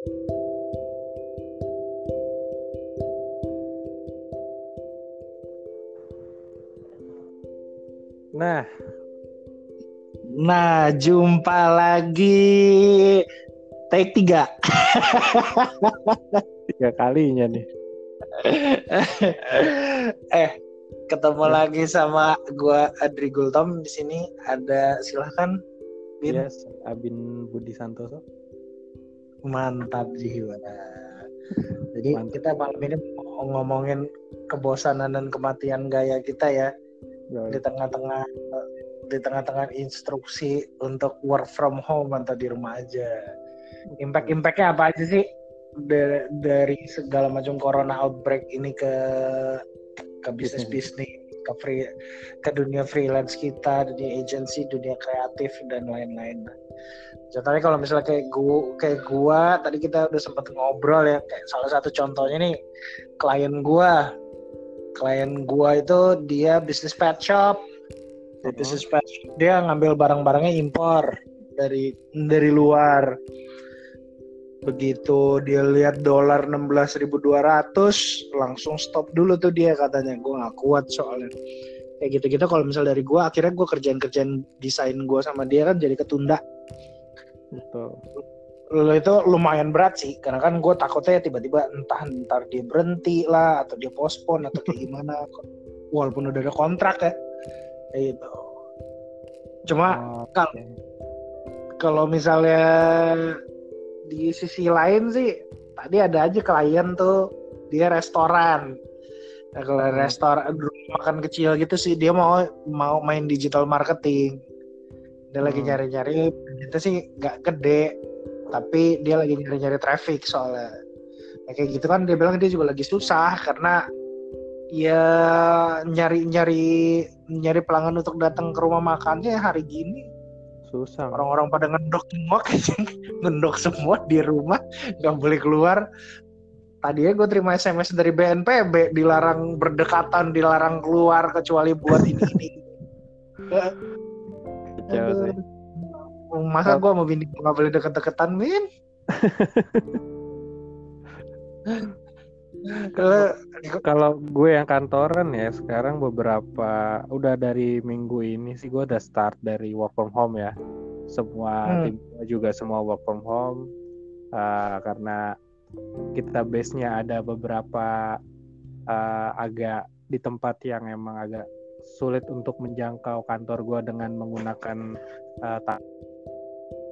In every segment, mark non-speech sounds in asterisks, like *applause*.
Nah, Nah, jumpa lagi take tiga. *laughs* tiga kalinya nih. *laughs* eh, ketemu lagi sama gua Adri Gultom di sini. Ada silahkan. Bin. Yes, Abin Budi Santoso. Mantap jiwa. Jadi Mantap. kita malam ini mau ngomongin kebosanan dan kematian gaya kita ya Yoi. di tengah-tengah di tengah-tengah instruksi untuk work from home atau di rumah aja. Impact-impactnya apa aja sih Da- dari segala macam corona outbreak ini ke ke bisnis bisnis ke free ke dunia freelance kita, dunia agency, dunia kreatif dan lain-lain. Contohnya kalau misalnya kayak gua kayak gua tadi kita udah sempat ngobrol ya kayak salah satu contohnya nih klien gua klien gua itu dia bisnis pet shop Mhm. bisnis pet shop dia ngambil barang-barangnya impor dari dari luar begitu dia lihat dolar 16.200 langsung stop dulu tuh dia katanya. Gue nggak kuat soalnya. Kayak gitu-gitu kalau misal dari gue akhirnya gue kerjaan-kerjaan desain gue sama dia kan jadi ketunda. Betul. Lo itu lumayan berat sih karena kan gue takutnya tiba-tiba entah ntar dia berhenti lah atau dia postpone atau kayak gimana. Walaupun udah ada kontrak ya. Kayak gitu. Cuma Oh, oke. kalau misalnya di sisi lain sih tadi ada aja klien tuh dia restoran nah, kalau Hmm. restoran makan kecil gitu sih dia mau mau main digital marketing dia lagi Hmm. nyari-nyari itu sih nggak gede tapi dia lagi nyari-nyari traffic soalnya Ya, kayak gitu kan dia bilang dia juga lagi susah karena ya nyari-nyari nyari pelanggan untuk datang ke rumah makannya hari gini susah. orang-orang pada ngendok semua *laughs* ngendok semua di rumah nggak boleh keluar. Tadinya gue terima SMS dari BNPB dilarang berdekatan dilarang keluar kecuali buat ini ini. Masa gue mau bini gue nggak boleh deket-deketan min *laughs* kalau Kalau gue yang kantoran ya sekarang beberapa udah dari minggu ini sih gue udah start dari work from home ya. Semua Hmm. tim gue juga semua work from home uh, karena kita base-nya ada beberapa uh, agak di tempat yang emang agak sulit untuk menjangkau kantor gue dengan menggunakan uh, ta-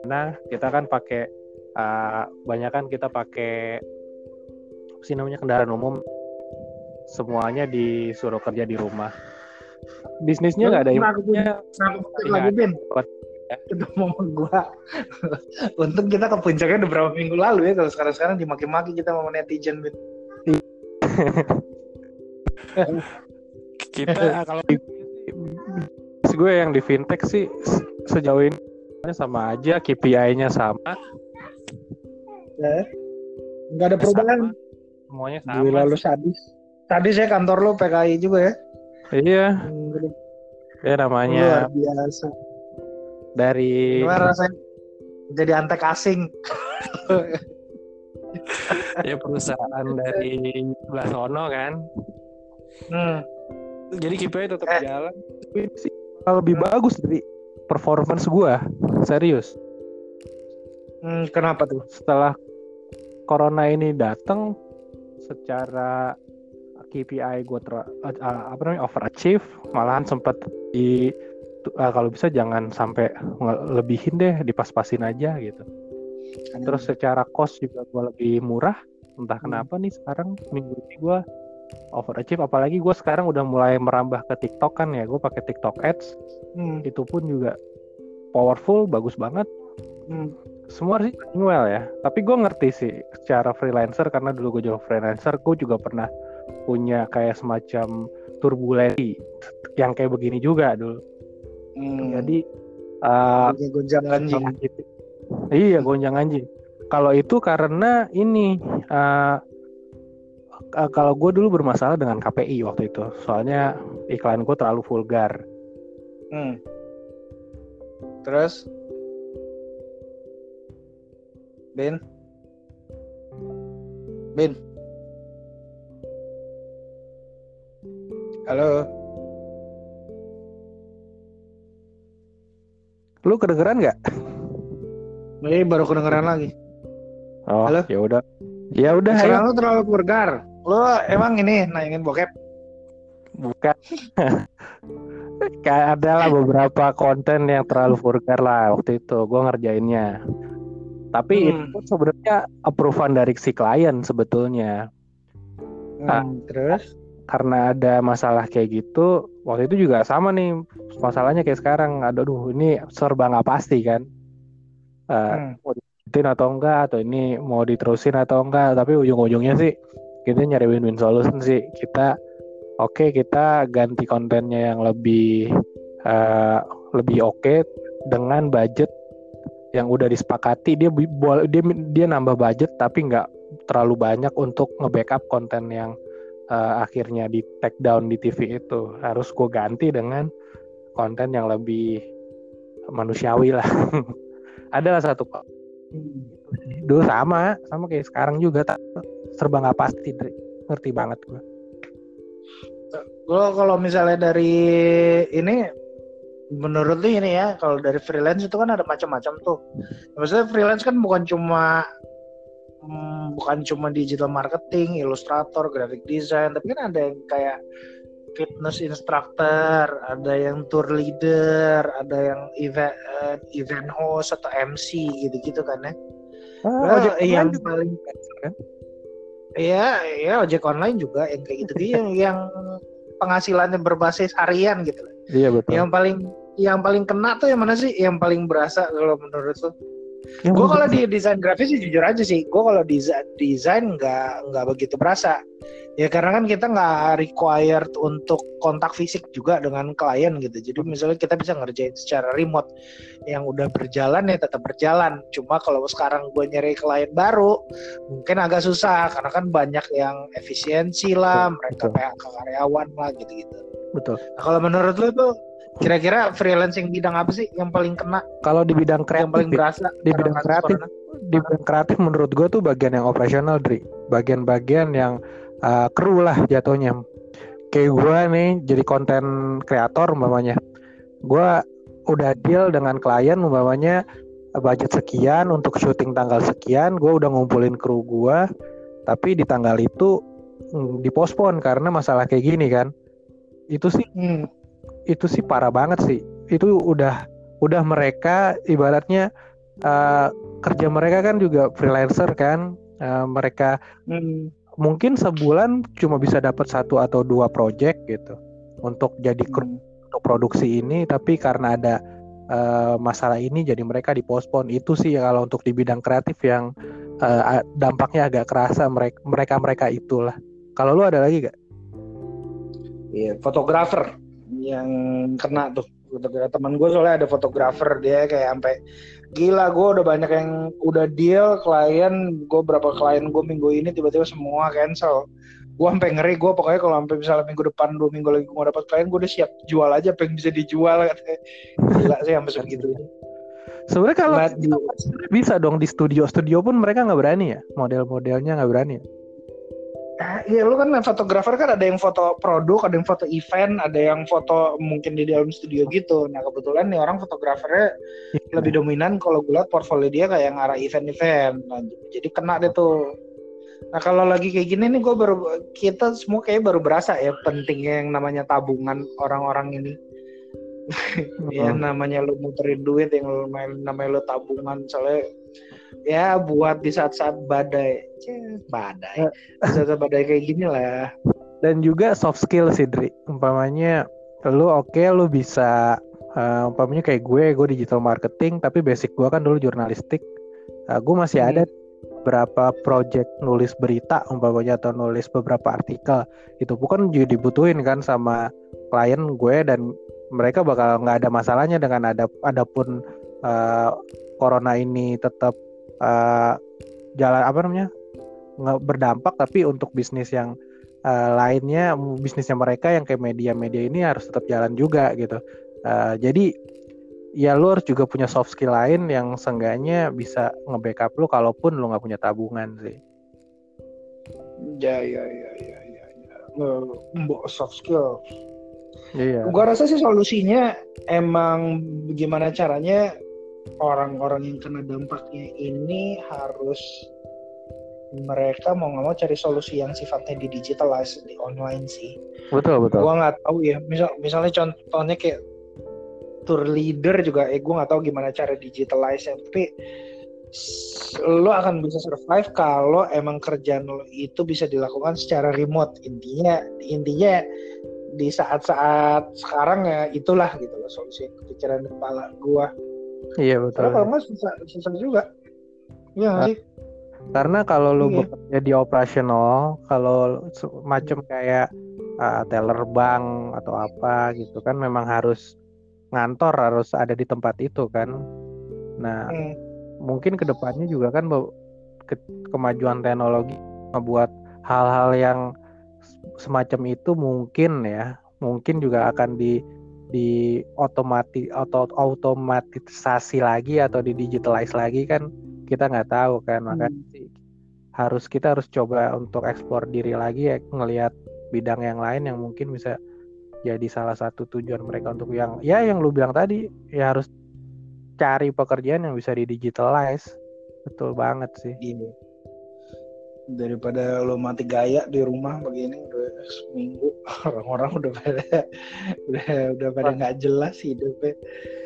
Nah, kita kan pakai uh, banyak kan kita pakai apa sih namanya kendaraan umum semuanya disuruh kerja di rumah. Bisnisnya nggak ada impactnya. Lagi bin? ketemu sama gua. Untung kita ke puncaknya udah berapa minggu lalu ya kalau sekarang-sekarang dimaki-maki kita sama netizen bin. Kita kalau di gue yang di fintech sih se- sejauh ini sama aja KPI-nya sama, ya. nggak ada perubahan. Sama, semuanya sama. Gila lu sadis. Tadi saya kantor lu PKI juga ya. Iya, Hmm, ya luar namanya biasa. dari Gimana rasanya jadi antek asing? *laughs* ya perusahaan dari sebelah sono kan. Hmm. Jadi KPI tetap Eh. jalan. Tapi sih lebih bagus dari performance gua. Serius. Hmm, kenapa tuh? Setelah corona ini datang secara KPI gue ter uh, apa namanya overachieve malahan sempat di uh, kalau bisa jangan sampai lebihin deh dipas-pasin aja gitu. Terus secara cost juga gue lebih murah. Entah kenapa nih sekarang minggu ini gue overachieve apalagi gue sekarang udah mulai merambah ke TikTok kan ya gue pakai TikTok Ads. Hmm, itu pun juga powerful bagus banget. Hmm. Semua sih well ya tapi gue ngerti sih secara freelancer karena dulu gue jual freelancer gue juga pernah punya kayak semacam turbulensi yang kayak begini juga dulu Hmm. jadi uh, Punya gonjang ganjing. gitu. iya gonjang anjing kalau itu karena ini uh, uh, kalau gue dulu bermasalah dengan KPI waktu itu soalnya iklan gue terlalu vulgar Hmm. Terus? Ben? Bin. Halo. Lu kedengeran nggak? Ini baru kedengeran lagi. Oh, Halo? ya udah. Ya udah. Sekarang lu terlalu vulgar. Lu emang ini nanyangin bokep? Bukan. *laughs* Kayak ada lah beberapa konten yang terlalu vulgar lah waktu itu gue ngerjainnya. Tapi Hmm. itu pun sebenarnya approval dari si klien sebetulnya. Ah. Hmm, terus? Karena ada masalah kayak gitu, waktu itu juga sama nih masalahnya kayak sekarang. Aduh, ini serba nggak pasti kan. Eh, Hmm. mau dilanjutin atau enggak atau ini mau diterusin atau enggak tapi ujung-ujungnya sih kita nyari win-win solution sih kita oke kita ganti kontennya yang lebih eh, lebih oke dengan budget yang udah disepakati dia dia dia nambah budget tapi nggak terlalu banyak untuk nge-backup konten yang eh, akhirnya di take down di TV itu. Harus gue ganti dengan konten yang lebih manusiawi lah. *laughs* Adalah satu dulu sama sama kayak sekarang juga tak serba nggak pasti ngerti banget gue Gue kalau misalnya dari ini menurut lu ini ya kalau dari freelance itu kan ada macam-macam tuh. Maksudnya freelance kan bukan cuma hmm, bukan cuma digital marketing, ilustrator, graphic design, tapi kan ada yang kayak fitness instructor, ada yang tour leader, ada yang event eh, event host atau MC gitu-gitu kan ya. Ah, ojek Eh, yang juga paling kan? Iya, ya ojek online juga yang kayak gitu yang, yang penghasilannya berbasis harian gitu. iya betul Yang paling yang paling kena tuh yang mana sih? Yang paling berasa kalau menurut? Yang Gue kalau di desain grafis sih jujur aja sih, gue kalau desain desain nggak nggak begitu berasa. Ya karena kan kita nggak required untuk kontak fisik juga dengan klien gitu. Jadi misalnya kita bisa ngerjain secara remote yang udah berjalan ya tetap berjalan. Cuma kalau sekarang gue nyari klien baru mungkin agak susah karena kan banyak yang efisiensi lah, mereka Betul. PHK karyawan lah gitu-gitu. betul Nah, kalau menurut lu tuh kira-kira freelancing bidang apa sih yang paling kena, kalau di bidang yang kreatif paling ya, berasa? di bidang kreatif. corona? di bidang kreatif menurut gue tuh bagian yang operasional Dri. Bagian-bagian yang uh, kru lah jatuhnya. Kayak gue nih jadi konten kreator umpamanya. Gue udah deal dengan klien umpamanya uh, budget sekian untuk syuting tanggal sekian gue udah ngumpulin kru gue tapi di tanggal itu mm, dipospon karena masalah kayak gini kan. Itu sih Hmm. Itu sih parah banget sih itu udah udah mereka ibaratnya uh, kerja mereka kan juga freelancer kan Uh, mereka Hmm. mungkin sebulan cuma bisa dapat satu atau dua project gitu untuk jadi kru Hmm. untuk produksi ini tapi karena ada uh, masalah ini jadi mereka dipospon itu sih kalau untuk di bidang kreatif yang uh, dampaknya agak kerasa mereka mereka mereka itulah kalau lu ada lagi gak? Iya, fotografer yang kena tuh. Teman gue soalnya ada fotografer dia kayak sampai gila gue udah banyak yang udah deal klien gue berapa klien gue minggu ini tiba-tiba semua cancel gue sampai ngeri gue pokoknya kalau sampai misalnya minggu depan dua minggu lagi gue dapat klien gue udah siap jual aja apa yang bisa dijual katanya gila sih sampai segitu Sebenarnya kalau But bisa dong di studio studio pun mereka nggak berani ya model-modelnya nggak berani. ya? Ah, Iya lu kan fotografer kan ada yang foto produk, ada yang foto event, ada yang foto mungkin di dalam studio gitu. Nah kebetulan nih orang fotografernya Iya. lebih dominan kalau gue liat portfolio dia kayak ngarah event-event. Nah, jadi kena deh tuh. Nah kalau lagi kayak gini nih gue baru kita semua kayak baru berasa ya pentingnya yang namanya tabungan orang-orang ini. *laughs* ya Hmm. namanya lu muterin duit yang lu- namanya lu tabungan soalnya ya buat di saat-saat badai badai di saat-saat badai kayak gini lah Dan juga soft skill sih Dri. Umpamanya lu oke lu bisa eh, umpamanya kayak gue gue digital marketing tapi basic gue kan dulu jurnalistik. Eh, gue masih Hmm. ada beberapa project nulis berita umpamanya atau nulis beberapa artikel itu bukan juga dibutuhin kan sama klien gue dan mereka bakal nggak ada masalahnya dengan ada adapun eh, corona ini tetap eh, jalan apa namanya nggak berdampak tapi untuk bisnis yang eh, lainnya bisnisnya mereka yang kayak media-media ini harus tetap jalan juga gitu Eh, jadi ya lu harus juga punya soft skill lain yang seenggaknya bisa nge-backup lu kalaupun lu nggak punya tabungan sih Ya ya ya ya ya. ya. Soft skill. Iya. Gua rasa sih solusinya emang gimana caranya orang-orang yang kena dampaknya ini harus mereka mau nggak mau cari solusi yang sifatnya di digitalize di online sih. Betul betul. Gua nggak tahu ya. Misal misalnya contohnya kayak tour leader juga, eh gue nggak tahu gimana cara digitalize tapi lo akan bisa survive kalau emang kerjaan lo itu bisa dilakukan secara remote intinya intinya di saat-saat sekarang ya itulah gitu loh solusi kepikiran kepala gua iya betul karena kalau nggak susah, susah juga iya nggak sih karena kalau lu Iya. bekerja di operasional kalau macam kayak uh, teller bank atau apa gitu kan memang harus ngantor harus ada di tempat itu kan nah Hmm. mungkin ke depannya juga kan ke- kemajuan teknologi membuat hal-hal yang semacam itu mungkin ya mungkin juga akan di di otomati atau otomatisasi lagi atau di digitalize lagi kan kita nggak tahu kan. Makanya sih harus kita harus coba untuk eksplor diri lagi ya ngelihat bidang yang lain yang mungkin bisa jadi salah satu tujuan mereka untuk yang ya yang lu bilang tadi ya harus cari pekerjaan yang bisa di digitalize. Betul banget sih. Gini. Daripada lo mati gaya di rumah begini udah seminggu *laughs* orang-orang udah pada udah udah pada nggak jelas hidupnya.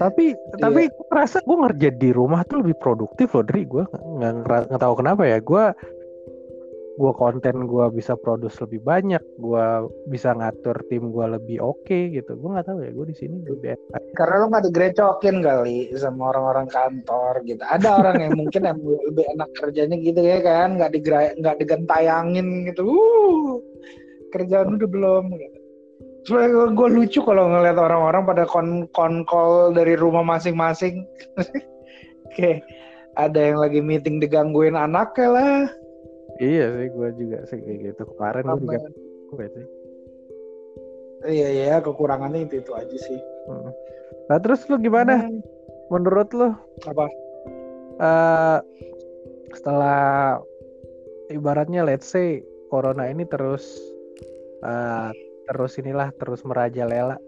Tapi Iya. tapi gue gue ngerja di rumah tuh lebih produktif loh dari gue nggak nggak tahu kenapa ya. Gue gue konten gue bisa produce lebih banyak gue bisa ngatur tim gue lebih oke gitu. Gue nggak tahu ya gue di sini enak karena lo nggak digrecokin kali sama orang-orang kantor gitu. Ada orang yang mungkin yang lebih enak kerjanya gitu ya kan nggak digra nggak digentayangin gitu. Uh kerjaan udah belum gitu. Soalnya gue lucu kalau ngeliat orang-orang pada kon kon call dari rumah masing-masing. *laughs* Kayak ada yang lagi meeting digangguin anaknya lah iya sih gue juga sih kayak gitu. Kemarin gue juga gue sih. Iya iya kekurangannya itu itu aja sih. Mm. nah terus lu gimana? Hmm, menurut lu? Apa? Eh setelah ibaratnya let's say corona ini terus eh, terus inilah terus merajalela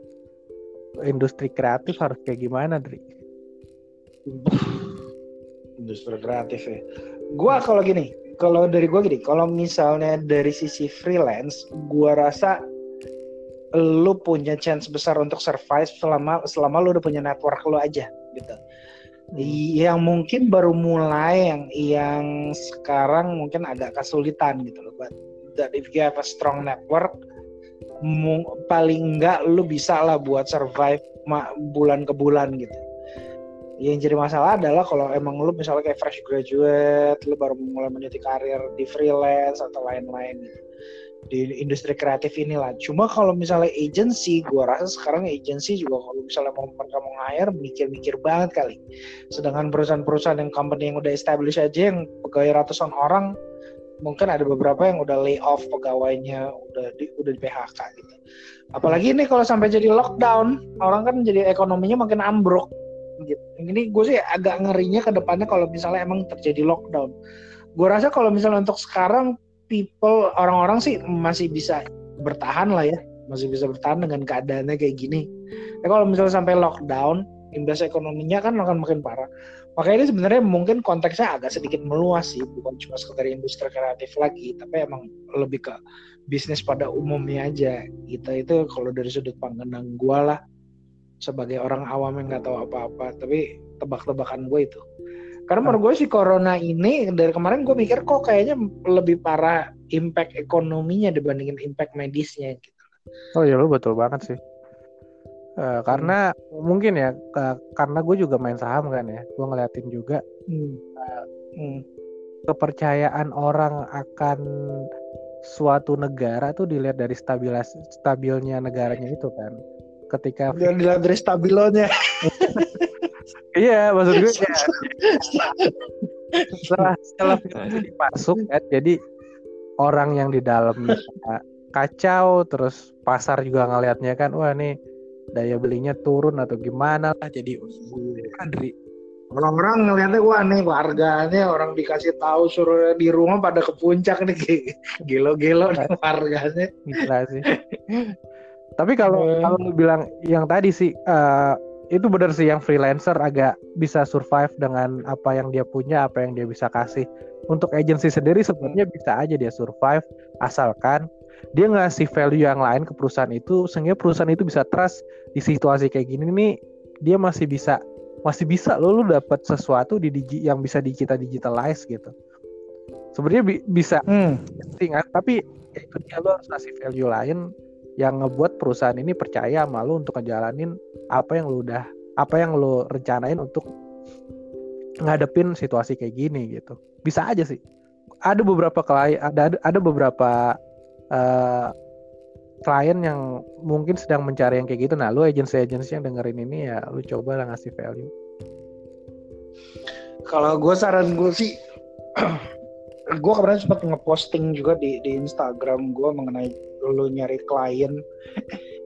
industri kreatif harus kayak gimana Dri? industri kreatif ya. Gua kalau gini, kalau dari gua gini, kalau misalnya dari sisi freelance, gua rasa lu punya chance besar untuk survive selama selama lu udah punya network lu aja gitu. Yang mungkin baru mulai yang yang sekarang mungkin agak kesulitan gitu loh. But that if you have a strong network, paling enggak lu bisa lah buat survive bulan ke bulan gitu yang jadi masalah adalah kalau emang lu misalnya kayak fresh graduate, lu baru mulai meniti karir di freelance atau lain-lain di industri kreatif inilah. Cuma kalau misalnya agency, gua rasa sekarang agency juga kalau misalnya mau mereka mau hire mikir-mikir banget kali. Sedangkan perusahaan-perusahaan yang company yang udah establish aja yang pegawai ratusan orang mungkin ada beberapa yang udah lay off pegawainya udah di udah di PHK gitu. Apalagi ini kalau sampai jadi lockdown, orang kan jadi ekonominya makin ambruk gitu. Ini gue sih agak ngerinya ke depannya kalau misalnya emang terjadi lockdown. Gue rasa kalau misalnya untuk sekarang people orang-orang sih masih bisa bertahan lah ya, masih bisa bertahan dengan keadaannya kayak gini. Tapi kalau misalnya sampai lockdown, imbas ekonominya kan akan makin parah. Makanya ini sebenarnya mungkin konteksnya agak sedikit meluas sih, bukan cuma sekedar industri kreatif lagi, tapi emang lebih ke bisnis pada umumnya aja. Kita itu kalau dari sudut pandang gue lah, sebagai orang awam yang nggak tahu apa-apa tapi tebak-tebakan gue itu karena menurut gue sih corona ini dari kemarin gue mikir kok kayaknya lebih parah impact ekonominya dibandingin impact medisnya gitu Oh iya lu betul banget sih. Eh, karena mungkin ya ke- karena gue juga main saham kan ya, gue ngeliatin juga hmm. Hmm. kepercayaan orang akan suatu negara tuh dilihat dari stabilas stabilnya negaranya itu kan. Ketika Jangan dilihat dari stabilonya *laughs* iya maksud gue ya, setelah setelah virus ini masuk kan, jadi orang yang di dalamnya kacau terus pasar juga ngelihatnya kan wah nih daya belinya turun atau gimana lah jadi Andri. Orang-orang ngeliatnya wah nih warganya orang dikasih tahu suruh di rumah pada ke puncak nih *laughs* gelo-gelo nih warganya. Gila sih tapi kalau hmm. kalau lu bilang yang tadi sih uh, itu benar sih yang freelancer agak bisa survive dengan apa yang dia punya apa yang dia bisa kasih untuk agency sendiri sebenarnya bisa aja dia survive asalkan dia ngasih value yang lain ke perusahaan itu sehingga perusahaan itu bisa trust di situasi kayak gini nih dia masih bisa masih bisa lo lu dapat sesuatu di digi, yang bisa di kita digitalize gitu sebenarnya bi bisa hmm. ingat tapi itu dia lo harus kasih value lain yang ngebuat perusahaan ini percaya sama lo untuk ngejalanin apa yang lo udah apa yang lo rencanain untuk ngadepin situasi kayak gini gitu. Bisa aja sih. Ada beberapa klien ada ada beberapa uh, klien yang mungkin sedang mencari yang kayak gitu. Nah lu agensi-agensi yang dengerin ini ya lu coba lah ngasih value. Kalau gue saran gue sih *clears throat* gue kemarin sempat ngeposting juga di di Instagram gue mengenai lu nyari klien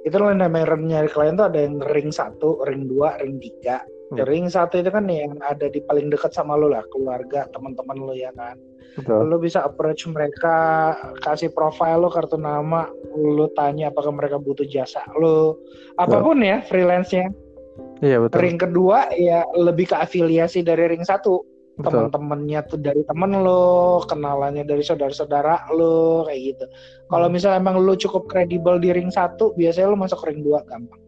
itu lo namanya nyari klien tuh ada yang ring satu ring dua ring tiga hmm. ring satu itu kan yang ada di paling dekat sama lo lah keluarga teman-teman lo ya kan Betul. Lo bisa approach mereka, kasih profile lo, kartu nama, lo tanya apakah mereka butuh jasa lo, apa pun betul. ya freelance-nya. Iya betul. Ring kedua ya lebih ke afiliasi dari ring satu. Teman-temannya tuh dari temen lo, kenalannya dari saudara-saudara lo, kayak gitu. Kalau hmm. misalnya emang lo cukup kredibel di ring satu, biasanya lo masuk ring dua gampang.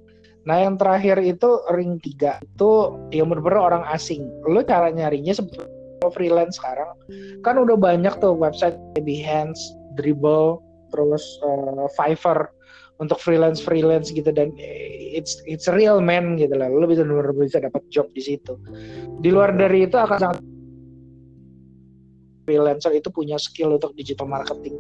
Nah yang terakhir itu ring tiga itu yang bener-bener orang asing. Lo cara nyarinya sebetulnya freelance sekarang kan udah banyak tuh website Behance, Dribble, terus uh, Fiverr untuk freelance freelance gitu dan it's it's real man gitu lah lo bisa benar bisa dapat job di situ di luar dari itu akan sangat freelancer itu punya skill untuk digital marketing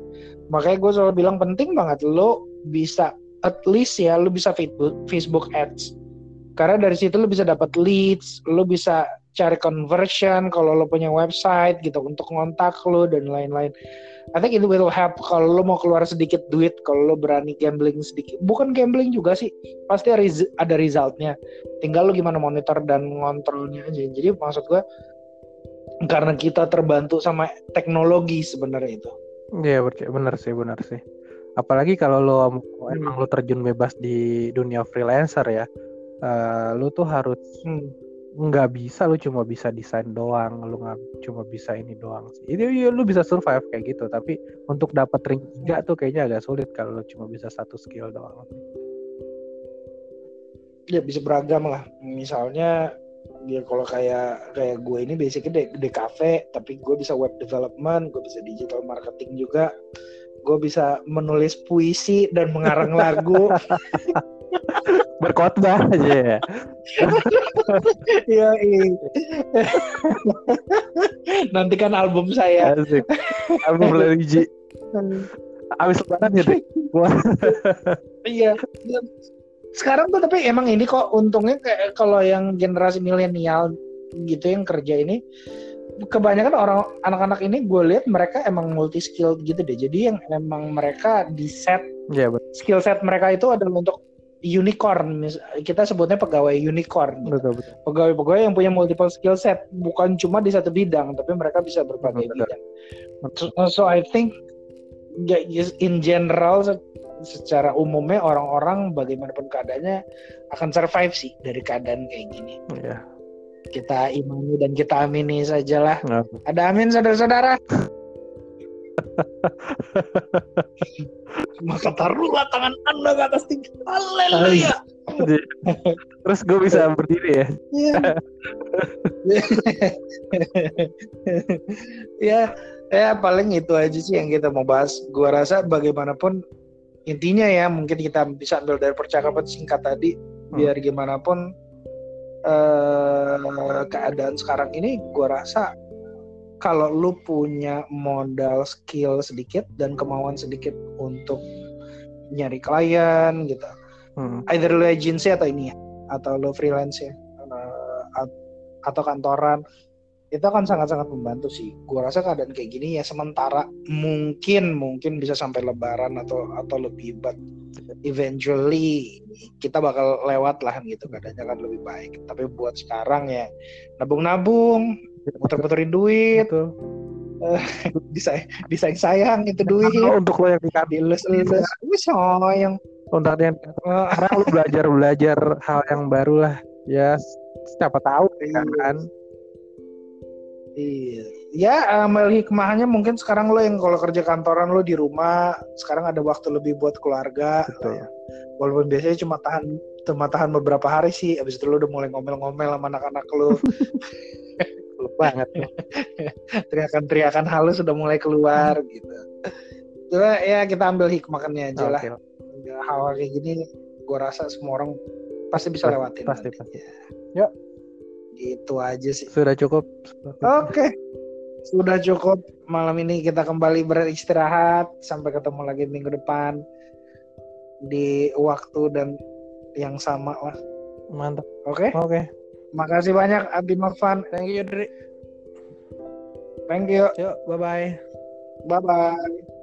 makanya gue selalu bilang penting banget lo bisa at least ya lo bisa Facebook Facebook ads karena dari situ lo bisa dapat leads lo bisa cari conversion kalau lo punya website gitu untuk ngontak lo dan lain-lain. I think it will help kalau lo mau keluar sedikit duit kalau lo berani gambling sedikit. Bukan gambling juga sih, pasti ada resultnya. Tinggal lo gimana monitor dan ngontrolnya aja. Jadi maksud gue karena kita terbantu sama teknologi sebenarnya itu. Iya yeah, benar sih benar sih. Apalagi kalau lo hmm. emang lo terjun bebas di dunia freelancer ya, uh, lo tuh harus hmm nggak bisa lu cuma bisa desain doang lu nggak cuma bisa ini doang sih itu ya, lu bisa survive kayak gitu tapi untuk dapat ring tiga tuh kayaknya agak sulit kalau lu cuma bisa satu skill doang ya bisa beragam lah misalnya ya kalau kayak kayak gue ini basicnya di, di cafe tapi gue bisa web development gue bisa digital marketing juga gue bisa menulis puisi dan mengarang lagu *laughs* berkhotbah aja ya. *laughs* Iya, Nanti kan album saya. Asik. Album religi. *laughs* Abis lebaran gitu. iya. Sekarang tuh tapi emang ini kok untungnya kayak kalau yang generasi milenial gitu yang kerja ini kebanyakan orang anak-anak ini gue lihat mereka emang multi skill gitu deh. Jadi yang emang mereka di set yeah, skill set mereka itu adalah untuk unicorn kita sebutnya pegawai unicorn betul, betul. pegawai-pegawai yang punya multiple skill set bukan cuma di satu bidang tapi mereka bisa berbagai betul, bidang. So, so I think in general secara umumnya orang-orang bagaimanapun keadaannya akan survive sih dari keadaan kayak gini. Yeah. kita imani dan kita amini sajalah. Yeah. ada amin saudara-saudara? *laughs* Maka taruhlah tangan anda ke atas tinggi. Haleluya. Terus gue bisa berdiri ya? *laughs* Ya ya paling itu aja sih yang kita mau bahas. Gue rasa bagaimanapun intinya ya mungkin kita bisa ambil dari percakapan singkat tadi hmm. biar gimana pun uh, keadaan sekarang ini gue rasa kalau lu punya modal skill sedikit dan kemauan sedikit untuk nyari klien gitu hmm. either lu agency atau ini ya atau lu freelance ya uh, atau kantoran itu akan sangat-sangat membantu sih. Gua rasa keadaan kayak gini ya sementara mungkin mungkin bisa sampai lebaran atau atau lebih but eventually kita bakal lewat lah gitu keadaannya kan lebih baik. Tapi buat sekarang ya nabung-nabung muter-muterin duit. Betul. *laughs* disayang, disayang sayang itu duit. Untuk lo yang di dilus-lus wih sayang. Untuk yang sekarang lu belajar belajar hal yang baru lah. Ya siapa tahu Iya. kan Iya. Ya, amal hikmahnya mungkin sekarang lo yang kalau kerja kantoran lo di rumah, sekarang ada waktu lebih buat keluarga. Betul. Ya. Walaupun biasanya cuma tahan cuma tahan beberapa hari sih, abis itu lo udah mulai ngomel-ngomel sama anak-anak lo, *laughs* banget teriakan-teriakan halus sudah mulai keluar gitu. Coba ya kita ambil hikmahnya aja lah. Oke, Hal kayak gini, gue rasa semua orang pasti bisa Pasti, lewatin. pasti, nanti. pasti. Ya. Gitu aja sih. sudah cukup Oke. Sudah cukup malam ini kita kembali beristirahat sampai ketemu lagi minggu depan di waktu dan yang sama lah. mantap Oke. oke Makasih banyak Abi Marfan. thank you Dri Thank you. yuk bye bye Bye bye.